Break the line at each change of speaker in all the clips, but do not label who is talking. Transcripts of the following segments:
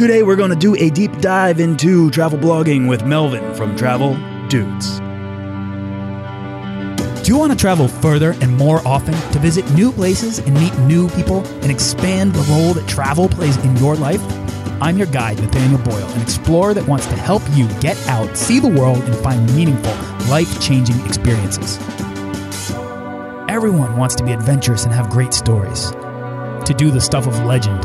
Today we're going to do a deep dive into travel blogging with Melvin from Travel Dudes. Do you want to travel further and more often to visit new places and meet new people and expand the role that travel plays in your life? I'm your guide, Nathaniel Boyle, an explorer that wants to help you get out, see the world, and find meaningful, life changing experiences. Everyone wants to be adventurous and have great stories, to do the stuff of legend.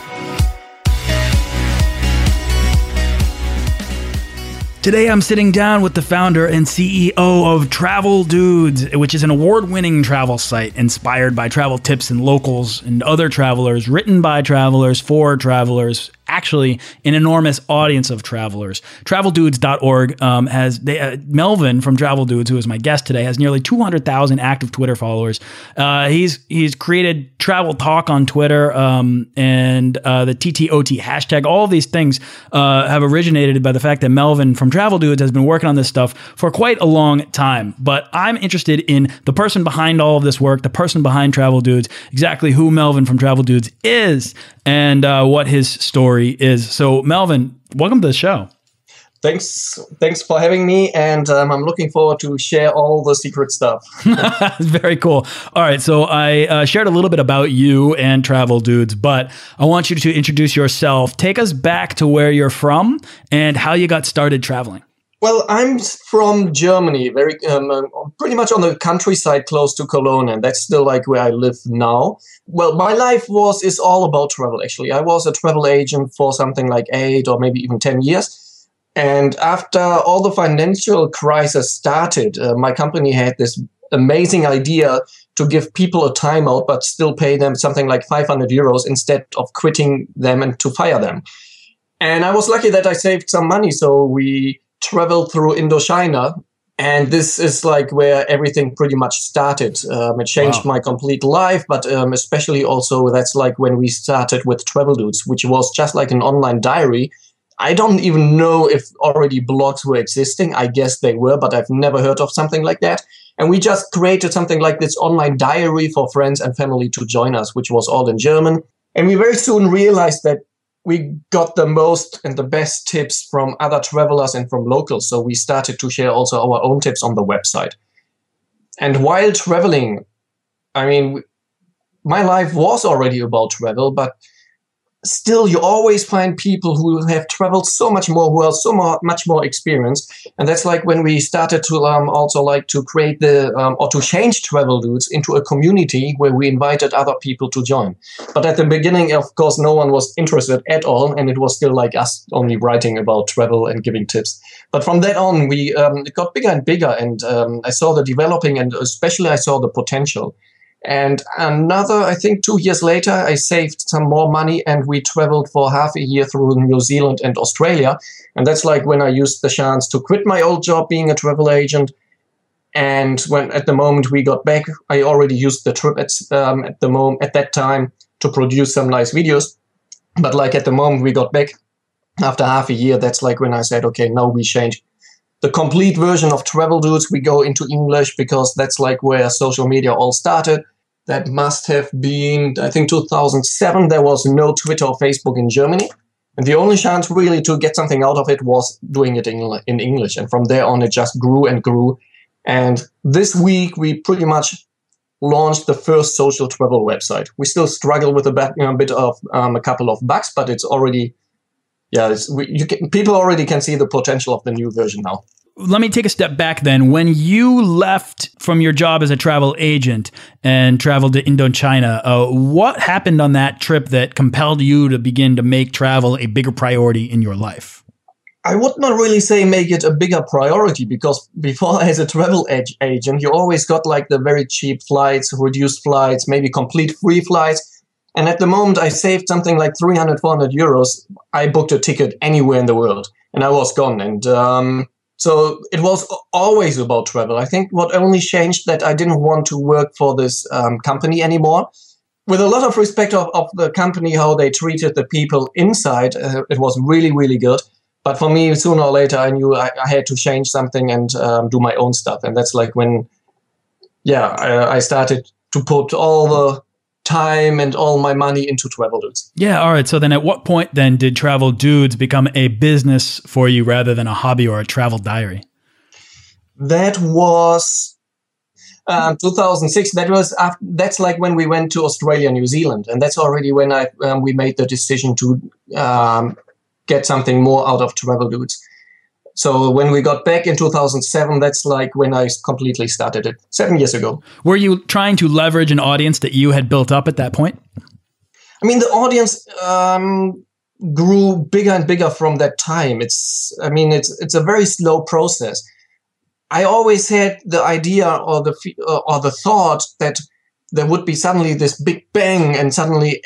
Today, I'm sitting down with the founder and CEO of Travel Dudes, which is an award winning travel site inspired by travel tips and locals and other travelers, written by travelers for travelers, actually an enormous audience of travelers. TravelDudes.org um, has they, uh, Melvin from Travel Dudes, who is my guest today, has nearly 200,000 active Twitter followers. Uh, he's he's created Travel Talk on Twitter um, and uh, the TTOT hashtag. All these things uh, have originated by the fact that Melvin from Travel Dudes has been working on this stuff for quite a long time. But I'm interested in the person behind all of this work, the person behind Travel Dudes, exactly who Melvin from Travel Dudes is, and uh, what his story is. So, Melvin, welcome to the show.
Thanks, thanks for having me, and um, I'm looking forward to share all the secret stuff.
Very cool. All right, so I uh, shared a little bit about you and Travel Dudes, but I want you to introduce yourself. Take us back to where you're from and how you got started traveling.
Well, I'm from Germany, very um, uh, pretty much on the countryside, close to Cologne, and that's still like where I live now. Well, my life was is all about travel. Actually, I was a travel agent for something like eight or maybe even ten years. And after all the financial crisis started, uh, my company had this amazing idea to give people a timeout, but still pay them something like 500 euros instead of quitting them and to fire them. And I was lucky that I saved some money, so we traveled through Indochina. And this is like where everything pretty much started. Um, it changed wow. my complete life, but um, especially also that's like when we started with Travel Dudes, which was just like an online diary. I don't even know if already blogs were existing. I guess they were, but I've never heard of something like that. And we just created something like this online diary for friends and family to join us, which was all in German. And we very soon realized that we got the most and the best tips from other travelers and from locals. So we started to share also our own tips on the website. And while traveling, I mean, my life was already about travel, but still you always find people who have traveled so much more who are so more, much more experienced and that's like when we started to um, also like to create the um, or to change travel dudes into a community where we invited other people to join. But at the beginning of course no one was interested at all and it was still like us only writing about travel and giving tips. But from that on we um, got bigger and bigger. And um, i saw the developing and especially i saw the potential and another, I think two years later, I saved some more money and we traveled for half a year through New Zealand and Australia. And that's like when I used the chance to quit my old job being a travel agent. And when at the moment we got back, I already used the trip at, um, at the moment at that time to produce some nice videos. But like at the moment we got back after half a year, that's like when I said, okay, now we change the complete version of Travel Dudes, we go into English because that's like where social media all started. That must have been, I think, 2007. There was no Twitter or Facebook in Germany. And the only chance really to get something out of it was doing it in, in English. And from there on, it just grew and grew. And this week, we pretty much launched the first social travel website. We still struggle with a bit, of um, a couple of bugs, but it's already yeah, it's, we, you can, people already can see the potential of the new version now.
Let me take a step back then. When you left from your job as a travel agent and traveled to Indochina, uh, what happened on that trip that compelled you to begin to make travel a bigger priority in your life?
I would not really say make it a bigger priority because before, as a travel agent, you always got like the very cheap flights, reduced flights, maybe complete free flights and at the moment, I saved something like 300, 400 euros. I booked a ticket anywhere in the world. and I was gone. And um, so it was always about travel. I think what only changed that I didn't want to work for this um, company anymore. With a lot of respect of, of the company, how they treated the people inside, uh, it was really, really good. But for me, sooner or later, I knew I, I had to change something and um, do my own stuff. And that's like when, yeah, I, I started to put all the time and all my money into travel dudes.
Yeah, all right. So then at what point then did travel dudes become a business for you rather than a hobby or a travel diary?
That was um, 2006. That was after, that's like when we went to Australia, New Zealand, and that's already when I um, we made the decision to um, get something more out of travel dudes. So when we got back in 2007, that's like when I completely started it seven years ago.
Were you trying to leverage an audience that you had built up at that point?
I mean, the audience um, grew bigger and bigger from that time. It's, I mean, it's it's a very slow process. I always had the idea or the uh, or the thought that there would be suddenly this big bang and suddenly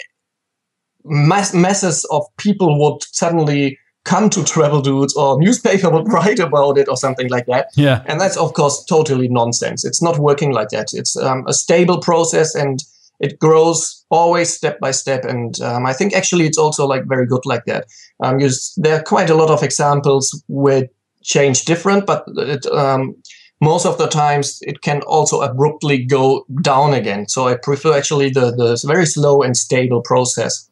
mass masses of people would suddenly come to travel dudes or newspaper would write about it or something like that.
Yeah.
And that's of course totally nonsense. It's not working like that. It's um, a stable process and it grows always step by step. And um, i think actually it's also like very good like that. Um, you, there are quite a lot of examples where change different but it, um, most of the times it can also abruptly go down again. So i prefer actually the, the very slow and stable process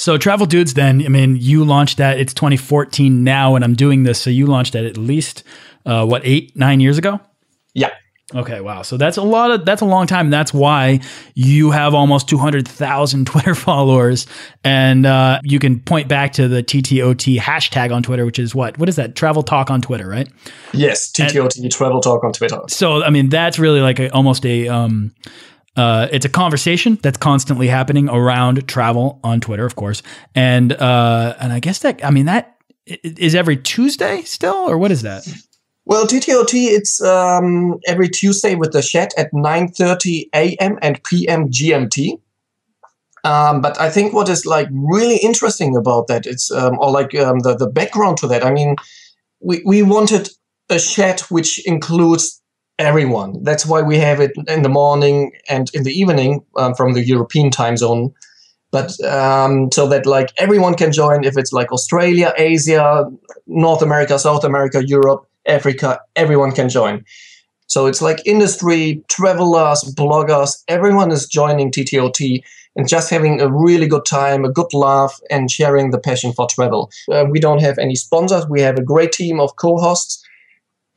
so Travel Dudes, then, I mean, you launched that. It's 2014 now, and I'm doing this. So you launched that at least, uh, what, eight, nine years ago?
Yeah.
Okay, wow. So that's a lot of that's a long time. That's why you have almost 200,000 Twitter followers and uh, you can point back to the TTOT hashtag on Twitter which is what? What is that? Travel Talk on Twitter, right?
Yes, TTOT and, Travel Talk on Twitter.
So I mean that's really like a, almost a um, uh, it's a conversation that's constantly happening around travel on Twitter, of course, and uh, and I guess that I mean that is every Tuesday still, or what is that?
Well, TTOT it's um, every Tuesday with the chat at nine thirty a.m. and p.m. GMT. Um, but I think what is like really interesting about that, it's um, or like um, the the background to that. I mean, we we wanted a chat which includes everyone. That's why we have it in the morning and in the evening um, from the European time zone. But um, so that like everyone can join if it's like Australia, Asia, North America, South America, Europe, Africa, everyone can join. So it's like industry, travelers, bloggers, everyone is joining TTOT and just having a really good time, a good laugh, and sharing the passion for travel. Uh, we don't have any sponsors. We have a great team of co hosts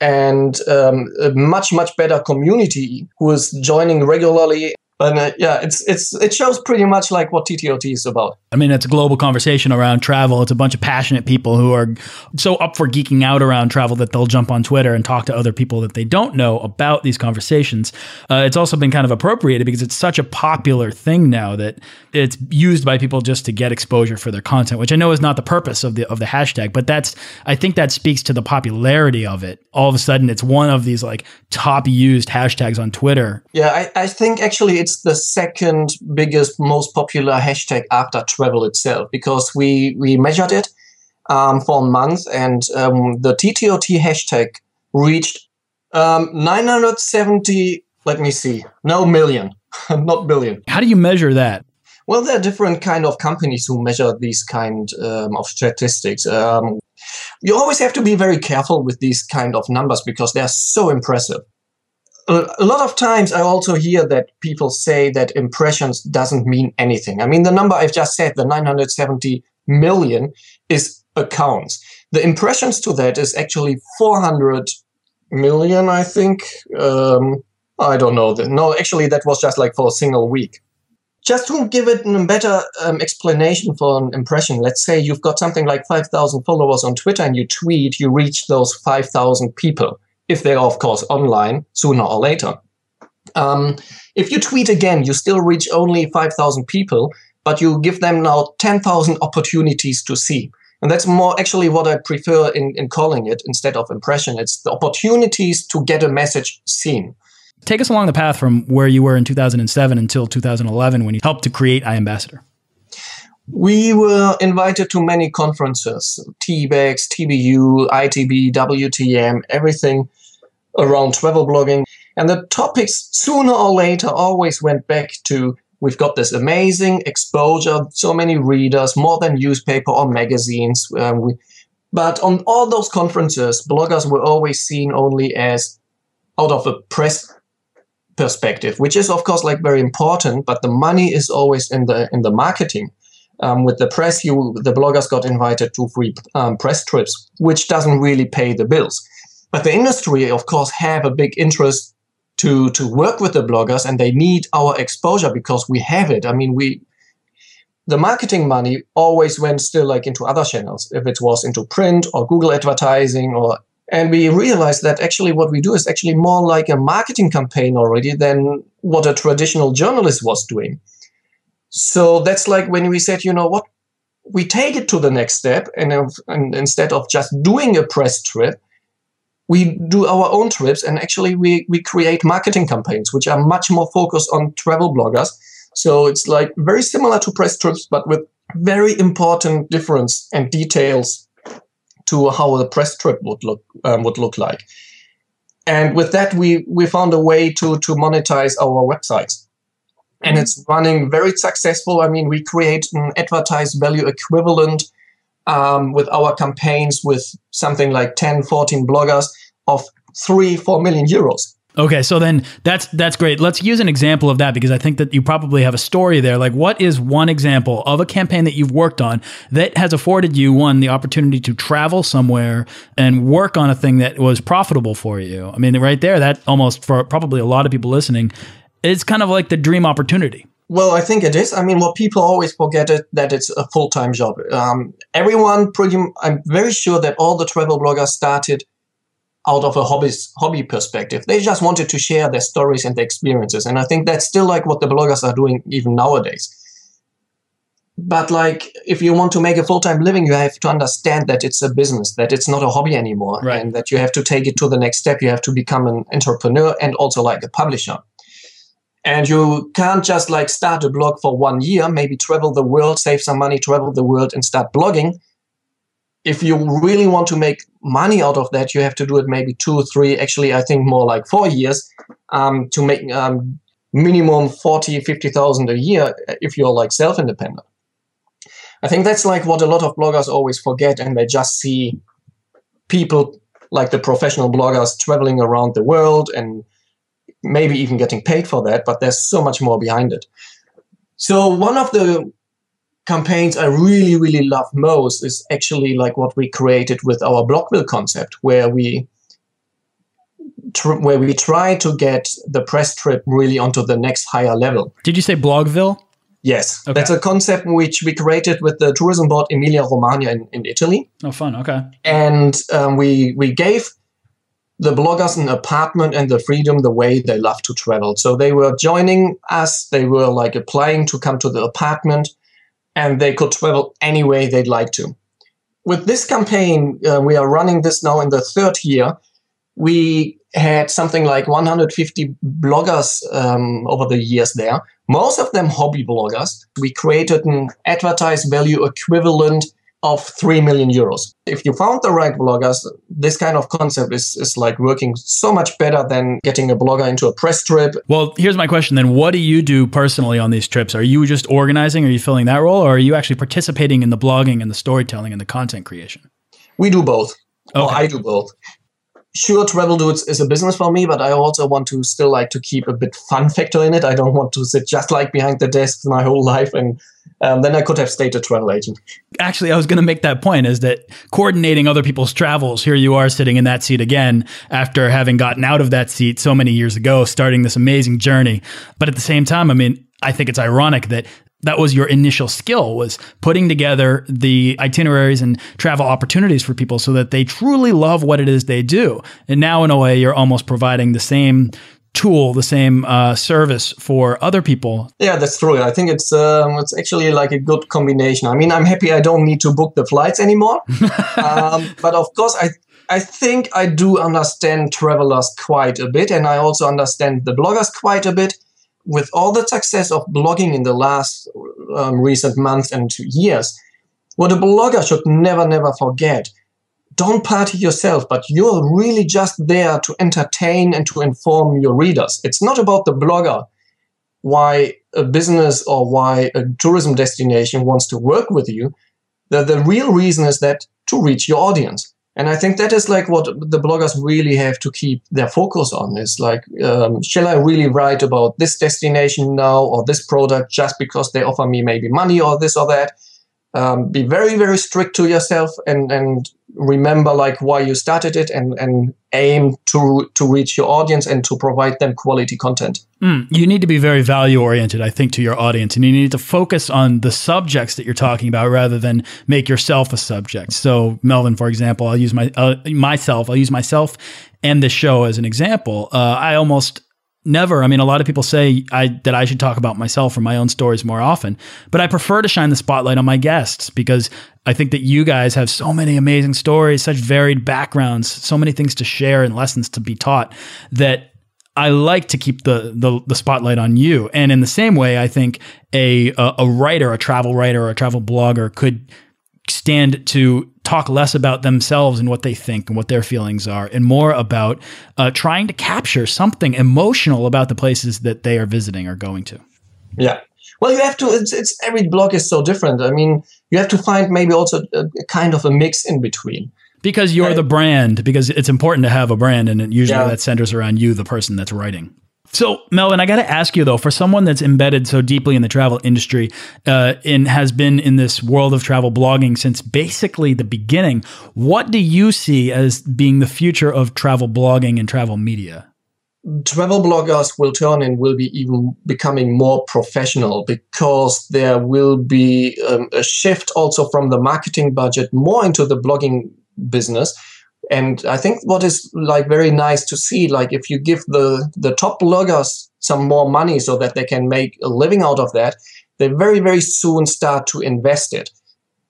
and um, a much much better community who is joining regularly and uh, yeah, it's it's it shows pretty much like what TTOT is about.
I mean, it's a global conversation around travel. It's a bunch of passionate people who are so up for geeking out around travel that they'll jump on Twitter and talk to other people that they don't know about these conversations. Uh, it's also been kind of appropriated because it's such a popular thing now that it's used by people just to get exposure for their content, which I know is not the purpose of the of the hashtag, but that's I think that speaks to the popularity of it. All of a sudden, it's one of these like top used hashtags on Twitter.
Yeah, I, I think actually it's the second biggest, most popular hashtag after travel itself because we we measured it um, for a month, and um, the TTOT hashtag reached um, 970. Let me see, no million, not billion.
How do you measure that?
Well, there are different kind of companies who measure these kind um, of statistics. Um, you always have to be very careful with these kind of numbers because they are so impressive a lot of times I also hear that people say that impressions doesn't mean anything. I mean, the number I've just said, the 970 million, is accounts. The impressions to that is actually 400 million, I think. Um, I don't know. That no, actually, that was just like for a single week. Just to give it a better um, explanation for an impression, let's say you've got something like 5,000 followers on Twitter and you tweet, you reach those 5,000 people if they're of course online sooner or later. Um, if you tweet again, you still reach only 5,000 people, but you give them now 10,000 opportunities to see. And that's more actually what I prefer in, in calling it instead of impression. It's the opportunities to get a message seen.
Take us along the path from where you were in 2007 until 2011 when you helped to create iAmbassador.
We were invited to many conferences, TBEX, TBU, ITB, WTM, everything around travel blogging. And the topics sooner or later always went back to we've got this amazing exposure, so many readers, more than newspaper or magazines. Um, we, but on all those conferences, bloggers were always seen only as out of a press perspective, which is of course like very important, but the money is always in the in the marketing. Um, with the press, you the bloggers got invited to free um, press trips, which doesn't really pay the bills. But the industry, of course, have a big interest to to work with the bloggers, and they need our exposure because we have it. I mean, we the marketing money always went still like into other channels, if it was into print or Google advertising or and we realized that actually what we do is actually more like a marketing campaign already than what a traditional journalist was doing. So that's like when we said, you know what, we take it to the next step, and, and instead of just doing a press trip, we do our own trips, and actually we we create marketing campaigns which are much more focused on travel bloggers. So it's like very similar to press trips, but with very important difference and details to how the press trip would look um, would look like. And with that, we we found a way to to monetize our websites and it's running very successful. I mean, we create an advertised value equivalent um, with our campaigns with something like 10, 14 bloggers of three, four million euros.
Okay, so then that's that's great. Let's use an example of that because I think that you probably have a story there. Like, what is one example of a campaign that you've worked on that has afforded you one the opportunity to travel somewhere and work on a thing that was profitable for you? I mean, right there, that almost for probably a lot of people listening it's kind of like the dream opportunity.
Well, I think it is. I mean, what people always forget is that it's a full time job. Um, everyone, pretty, I'm very sure that all the travel bloggers started out of a hobbies, hobby perspective. They just wanted to share their stories and their experiences, and I think that's still like what the bloggers are doing even nowadays. But like, if you want to make a full time living, you have to understand that it's a business, that it's not a hobby anymore,
right.
and that you have to take it to the next step. You have to become an entrepreneur and also like a publisher. And you can't just like start a blog for one year, maybe travel the world, save some money, travel the world, and start blogging. If you really want to make money out of that, you have to do it maybe two, three, actually, I think more like four years um, to make um, minimum 40, 50,000 a year if you're like self independent. I think that's like what a lot of bloggers always forget, and they just see people like the professional bloggers traveling around the world and maybe even getting paid for that, but there's so much more behind it. So one of the campaigns I really, really love most is actually like what we created with our Blogville concept, where we tr- where we try to get the press trip really onto the next higher level.
Did you say Blogville?
Yes, okay. that's a concept which we created with the tourism board Emilia Romagna in, in Italy.
Oh, fun! Okay,
and um, we we gave the bloggers an apartment and the freedom the way they love to travel. So they were joining us, they were like applying to come to the apartment, and they could travel any way they'd like to. With this campaign, uh, we are running this now in the third year. We had something like 150 bloggers um, over the years there, most of them hobby bloggers. We created an advertised value equivalent of 3 million euros. If you found the right bloggers, this kind of concept is, is like working so much better than getting a blogger into a press trip.
Well, here's my question then. What do you do personally on these trips? Are you just organizing? Are you filling that role? Or are you actually participating in the blogging and the storytelling and the content creation?
We do both. Okay. I do both. Sure, Travel Dudes is a business for me, but I also want to still like to keep a bit fun factor in it. I don't want to sit just like behind the desk my whole life and um, then I could have stayed a travel agent.
Actually, I was going to make that point is that coordinating other people's travels, here you are sitting in that seat again after having gotten out of that seat so many years ago, starting this amazing journey. But at the same time, I mean, I think it's ironic that that was your initial skill was putting together the itineraries and travel opportunities for people so that they truly love what it is they do. And now in a way you're almost providing the same tool, the same uh, service for other people.
Yeah, that's true. I think it's um, it's actually like a good combination. I mean, I'm happy I don't need to book the flights anymore, um, but of course, I I think I do understand travelers quite a bit, and I also understand the bloggers quite a bit. with all the success of blogging in the last um, recent months and years, what a blogger should never, never forget don't party yourself, but you're really just there to entertain and to inform your readers. It's not about the blogger, why a business or why a tourism destination wants to work with you. The, the real reason is that to reach your audience. And I think that is like what the bloggers really have to keep their focus on is like, um, shall I really write about this destination now or this product just because they offer me maybe money or this or that? Um, be very, very strict to yourself and, and remember like why you started it and, and aim to, to reach your audience and to provide them quality content.
Mm, you need to be very value oriented, I think, to your audience, and you need to focus on the subjects that you're talking about rather than make yourself a subject. So, Melvin, for example, I'll use my uh, myself. I'll use myself and this show as an example. Uh, I almost never. I mean, a lot of people say I, that I should talk about myself or my own stories more often, but I prefer to shine the spotlight on my guests because I think that you guys have so many amazing stories, such varied backgrounds, so many things to share and lessons to be taught that I like to keep the, the, the spotlight on you. And in the same way, I think a, a a writer, a travel writer, or a travel blogger could stand to talk less about themselves and what they think and what their feelings are, and more about uh, trying to capture something emotional about the places that they are visiting or going to.
Yeah. Well, you have to. It's, it's every blog is so different. I mean, you have to find maybe also a, a kind of a mix in between.
Because you're the brand. Because it's important to have a brand, and usually yeah. that centers around you, the person that's writing. So, Melvin, I got to ask you though, for someone that's embedded so deeply in the travel industry uh, and has been in this world of travel blogging since basically the beginning, what do you see as being the future of travel blogging and travel media?
Travel bloggers will turn and will be even becoming more professional because there will be um, a shift also from the marketing budget more into the blogging business and I think what is like very nice to see, like if you give the the top bloggers some more money so that they can make a living out of that, they very very soon start to invest it,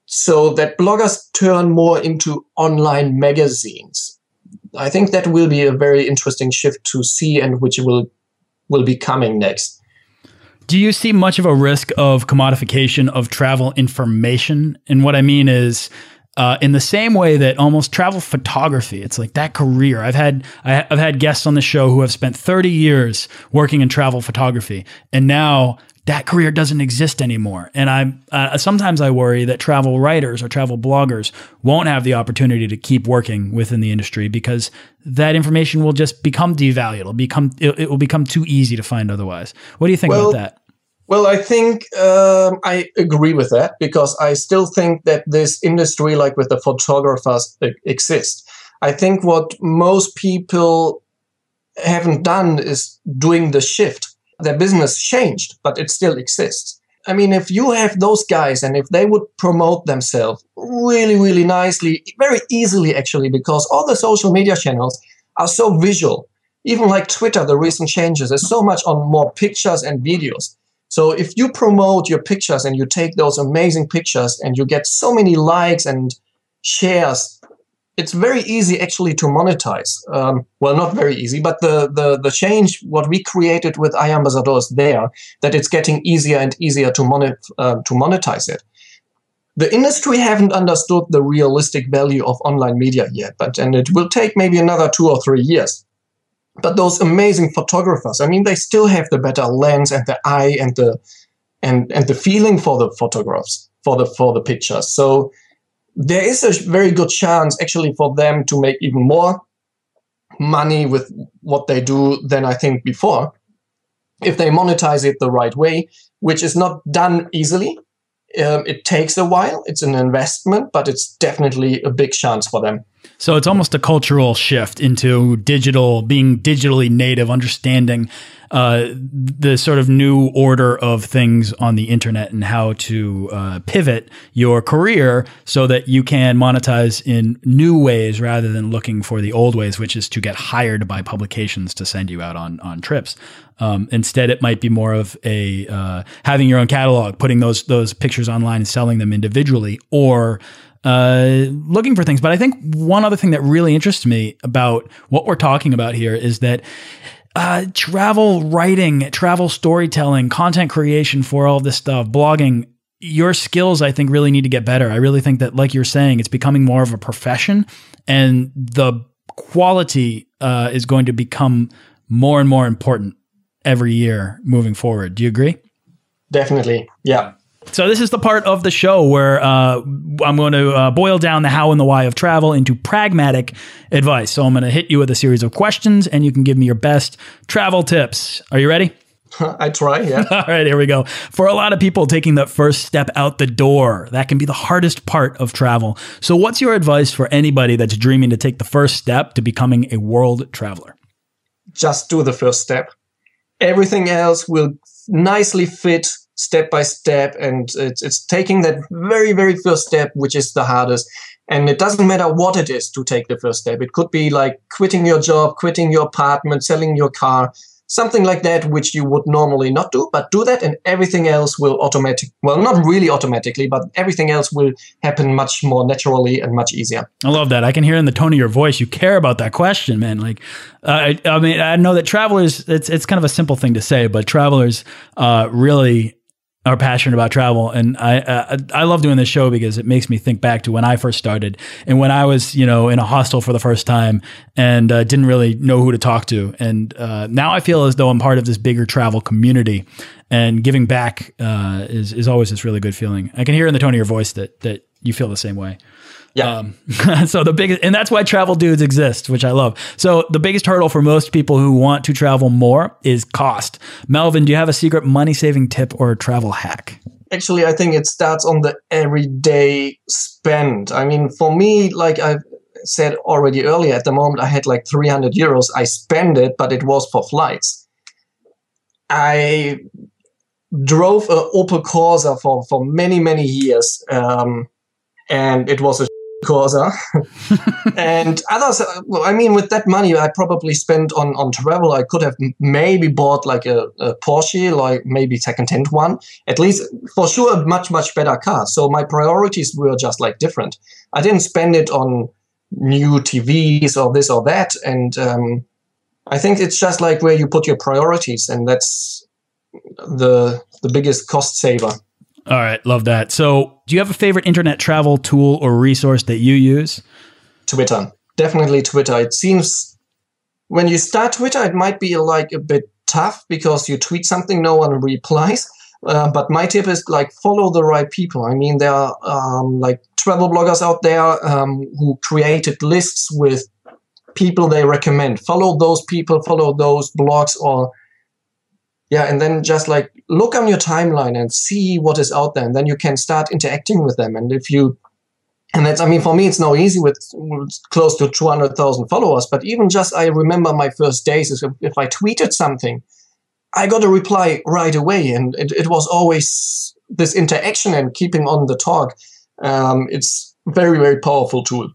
so that bloggers turn more into online magazines. I think that will be a very interesting shift to see, and which will will be coming next.
Do you see much of a risk of commodification of travel information? And what I mean is uh, in the same way that almost travel photography, it's like that career. I've had I, have had guests on the show who have spent 30 years working in travel photography, and now that career doesn't exist anymore. And I uh, sometimes I worry that travel writers or travel bloggers won't have the opportunity to keep working within the industry because that information will just become devalued. It'll become it, it will become too easy to find otherwise. What do you think well, about that?
Well, I think um, I agree with that because I still think that this industry, like with the photographers, exists. I think what most people haven't done is doing the shift. Their business changed, but it still exists. I mean, if you have those guys and if they would promote themselves really, really nicely, very easily actually, because all the social media channels are so visual. Even like Twitter, the recent changes, there's so much on more pictures and videos so if you promote your pictures and you take those amazing pictures and you get so many likes and shares, it's very easy actually to monetize. Um, well, not very easy, but the, the, the change, what we created with iAmbassador is there, that it's getting easier and easier to, monet, uh, to monetize it. The industry haven't understood the realistic value of online media yet, but and it will take maybe another two or three years but those amazing photographers i mean they still have the better lens and the eye and the and and the feeling for the photographs for the for the pictures. So there is a very good chance actually for them to make even more money with what they do than i think before if they monetize it the right way which is not done easily. Um, it takes a while. It's an investment but it's definitely a big chance for them
so it's almost a cultural shift into digital, being digitally native, understanding uh, the sort of new order of things on the internet and how to uh, pivot your career so that you can monetize in new ways rather than looking for the old ways, which is to get hired by publications to send you out on on trips. Um, instead, it might be more of a uh, having your own catalog, putting those those pictures online and selling them individually, or uh, looking for things. But I think one other thing that really interests me about what we're talking about here is that uh, travel writing, travel storytelling, content creation for all this stuff, blogging, your skills, I think, really need to get better. I really think that, like you're saying, it's becoming more of a profession, and the quality uh, is going to become more and more important every year moving forward. Do you agree?
Definitely. Yeah.
So this is the part of the show where uh, I'm going to uh, boil down the how and the why of travel into pragmatic advice. So I'm going to hit you with a series of questions, and you can give me your best travel tips. Are you ready?
I try, yeah.
All right, here we go. For a lot of people, taking that first step out the door, that can be the hardest part of travel. So, what's your advice for anybody that's dreaming to take the first step to becoming a world traveler?
Just do the first step. Everything else will nicely fit step by step and it's, it's taking that very very first step which is the hardest. And it doesn't matter what it is to take the first step. It could be like quitting your job quitting your apartment selling your car something like that which you would normally not do but do that and everything else will automatic well not really automatically but everything else will happen much more naturally and much easier.
I love that. I can hear in the tone of your voice you care about that question man. Like uh, I, I, mean i know that travelers it's, it's kind of a simple thing to say but travelers uh, really are passionate about travel, and I uh, I love doing this show because it makes me think back to when I first started and when I was you know in a hostel for the first time and uh, didn't really know who to talk to, and uh, now I feel as though I'm part of this bigger travel community, and giving back uh, is is always this really good feeling. I can hear in the tone of your voice that that you feel the same way.
Yeah. Um,
so the biggest, and that's why travel dudes exist, which I love. So the biggest hurdle for most people who want to travel more is cost. Melvin, do you have a secret money saving tip or a travel hack?
Actually, I think it starts on the everyday spend. I mean, for me, like I said already earlier, at the moment I had like 300 euros. I spend it, but it was for flights. I drove a Opel Corsa for, for many, many years. Um, and it was a Corsa. and others, well, I mean, with that money I probably spent on, on travel, I could have maybe bought like a, a Porsche, like maybe second-hand one. At least, for sure, a much, much better car. So my priorities were just like different. I didn't spend it on new TVs or this or that. And um, I think it's just like where you put your priorities, and that's the the biggest cost saver.
All right, love that. So, do you have a favorite internet travel tool or resource that you use?
Twitter. Definitely Twitter. It seems when you start Twitter, it might be like a bit tough because you tweet something, no one replies. Uh, but my tip is like follow the right people. I mean, there are um, like travel bloggers out there um, who created lists with people they recommend. Follow those people, follow those blogs or yeah and then just like look on your timeline and see what is out there and then you can start interacting with them. And if you and that's i mean for me it's now easy with close to 200000 followers but even just i remember my first days is if, if i tweeted something i got a reply right away and it, it was always this interaction and keeping on the talk. Um, it's very very powerful tool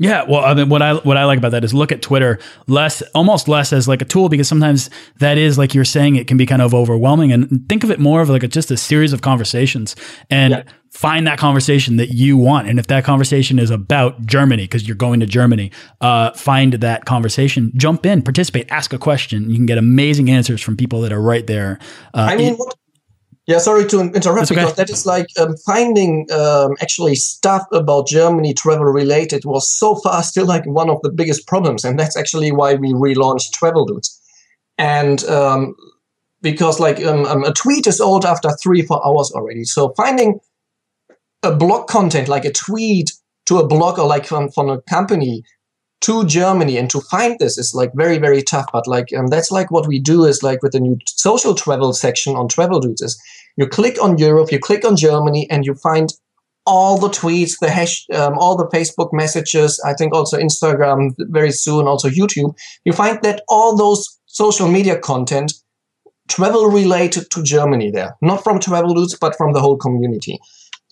yeah, well, I mean, what I what I like about that is look at Twitter less, almost less as like a tool because sometimes that is like you're saying it can be kind of overwhelming, and think of it more of like a, just a series of conversations and yeah. find that conversation that you want. And if that conversation is about Germany because you're going to Germany, uh, find that conversation, jump in, participate, ask a question. You can get amazing answers from people that are right there.
Uh, I mean, what, yeah, sorry to interrupt okay. because that is like um, finding um, actually stuff about Germany travel related was so far still like one of the biggest problems, and that's actually why we relaunched Travel Dudes. And um, because like um, um, a tweet is old after three four hours already, so finding a blog content like a tweet to a blog or like from, from a company to Germany and to find this is like very very tough. But like um, that's like what we do is like with the new social travel section on Travel Dudes is you click on Europe, you click on Germany, and you find all the tweets, the hash, um, all the Facebook messages. I think also Instagram very soon, also YouTube. You find that all those social media content travel related to Germany there, not from travel dudes, but from the whole community,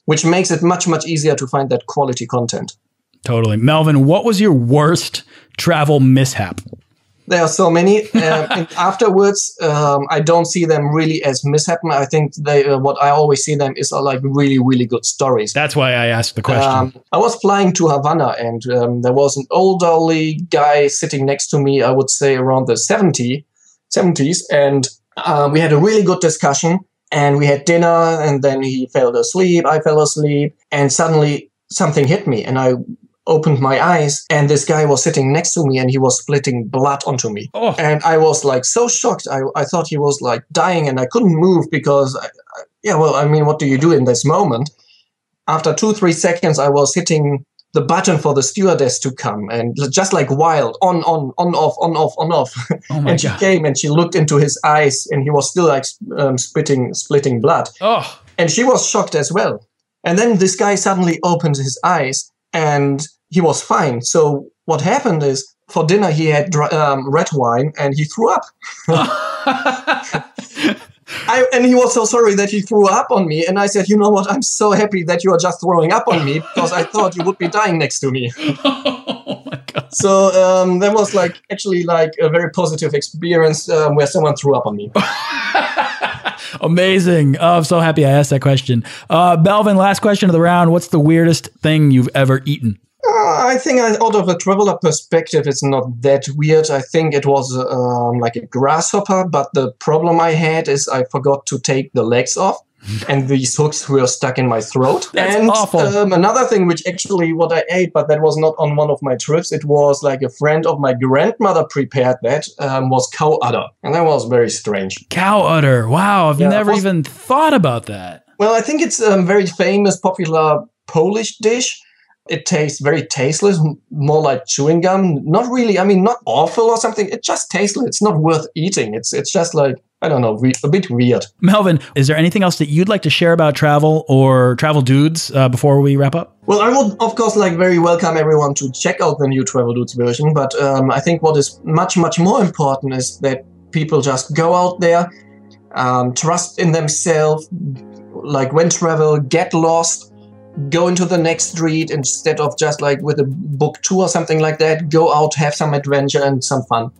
which makes it much much easier to find that quality content.
Totally, Melvin. What was your worst travel mishap?
There are so many. Um, and afterwards, um, I don't see them really as mishappen. I think they, uh, what I always see them is uh, like really, really good stories.
That's why I asked the question.
Um, I was flying to Havana, and um, there was an elderly guy sitting next to me. I would say around the 70, 70s, and uh, we had a really good discussion. And we had dinner, and then he fell asleep. I fell asleep, and suddenly something hit me, and I opened my eyes and this guy was sitting next to me and he was splitting blood onto me.
Oh.
And I was like so shocked. I, I thought he was like dying and I couldn't move because, I, I, yeah, well, I mean, what do you do in this moment? After two, three seconds, I was hitting the button for the stewardess to come and just like wild on, on, on, off, on, off, on, off.
Oh my
and she
God.
came and she looked into his eyes and he was still like um, spitting, splitting blood.
Oh,
And she was shocked as well. And then this guy suddenly opened his eyes and he was fine. So what happened is for dinner he had dr- um, red wine and he threw up. I, and he was so sorry that he threw up on me. And I said, you know what? I'm so happy that you are just throwing up on me because I thought you would be dying next to me.
oh my god.
So um, that was like actually like a very positive experience um, where someone threw up on me.
Amazing. Oh, I'm so happy I asked that question. Uh, Melvin, last question of the round. What's the weirdest thing you've ever eaten?
Uh, I think out of a traveler perspective, it's not that weird. I think it was um, like a grasshopper, but the problem I had is I forgot to take the legs off. and these hooks were stuck in my throat.
That's
and
awful.
Um, another thing, which actually what I ate, but that was not on one of my trips. It was like a friend of my grandmother prepared that um, was cow udder, and that was very strange.
Cow udder. Wow, I've
Yeah,
never
was-
even thought about that.
Well, I think it's a very famous, popular Polish dish. It tastes very tasteless, more like chewing gum. Not really, I mean, not awful or something. It just tasteless. It's not worth eating. It's it's just like I don't know, a bit weird.
Melvin, is there anything else that you'd like to share about travel or travel dudes uh, before we wrap up?
Well, I would of course like very welcome everyone to check out the new Travel Dudes version. But um, I think what is much much more important is that people just go out there, um, trust in themselves, like when travel, get lost, go into the next street instead of just like with a book tour or something like that. Go out, have some adventure and some fun.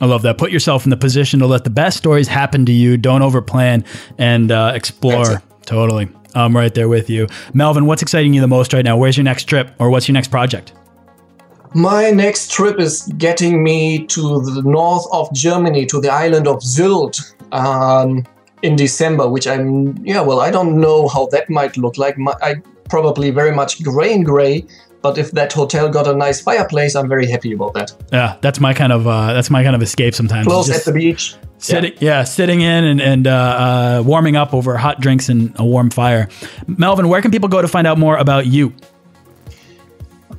I love that. Put yourself in the position to let the best stories happen to you. Don't overplan and uh, explore. Totally. I'm right there with you. Melvin, what's exciting you the most right now? Where's your next trip or what's your next project?
My next trip is getting me to the north of Germany, to the island of Sylt, um, in December. Which I'm, yeah, well, I don't know how that might look like. My, I probably very much gray and gray. But if that hotel got a nice fireplace, I'm very happy about that.
Yeah, that's my kind of uh, that's my kind of escape sometimes.
Close at the beach.
sitting, yeah. sitting in and, and uh, uh, warming up over hot drinks and a warm fire. Melvin, where can people go to find out more about you?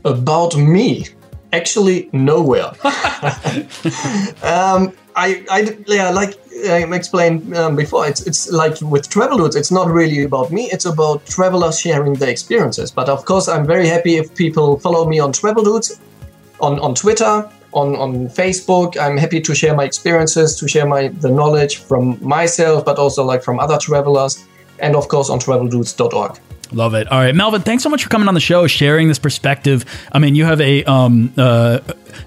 About me, actually nowhere. um, I, I, yeah, like I explained um, before, it's it's like with travel dudes, it's not really about me. It's about travelers sharing their experiences. But of course, I'm very happy if people follow me on travel dudes, on on Twitter, on on Facebook. I'm happy to share my experiences, to share my the knowledge from myself, but also like from other travelers, and of course on traveldudes.org.
Love it. All right, Melvin, thanks so much for coming on the show, sharing this perspective. I mean, you have a um uh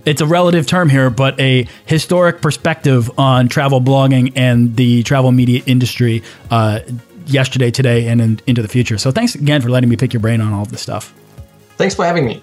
it's a relative term here, but a historic perspective on travel blogging and the travel media industry uh yesterday, today, and in, into the future. So thanks again for letting me pick your brain on all of this stuff.
Thanks for having me.